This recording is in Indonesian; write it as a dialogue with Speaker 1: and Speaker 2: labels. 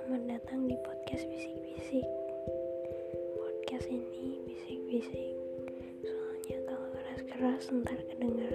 Speaker 1: Selamat datang di podcast bisik-bisik. Podcast ini bisik-bisik. Soalnya kalau keras-keras ntar kedengar.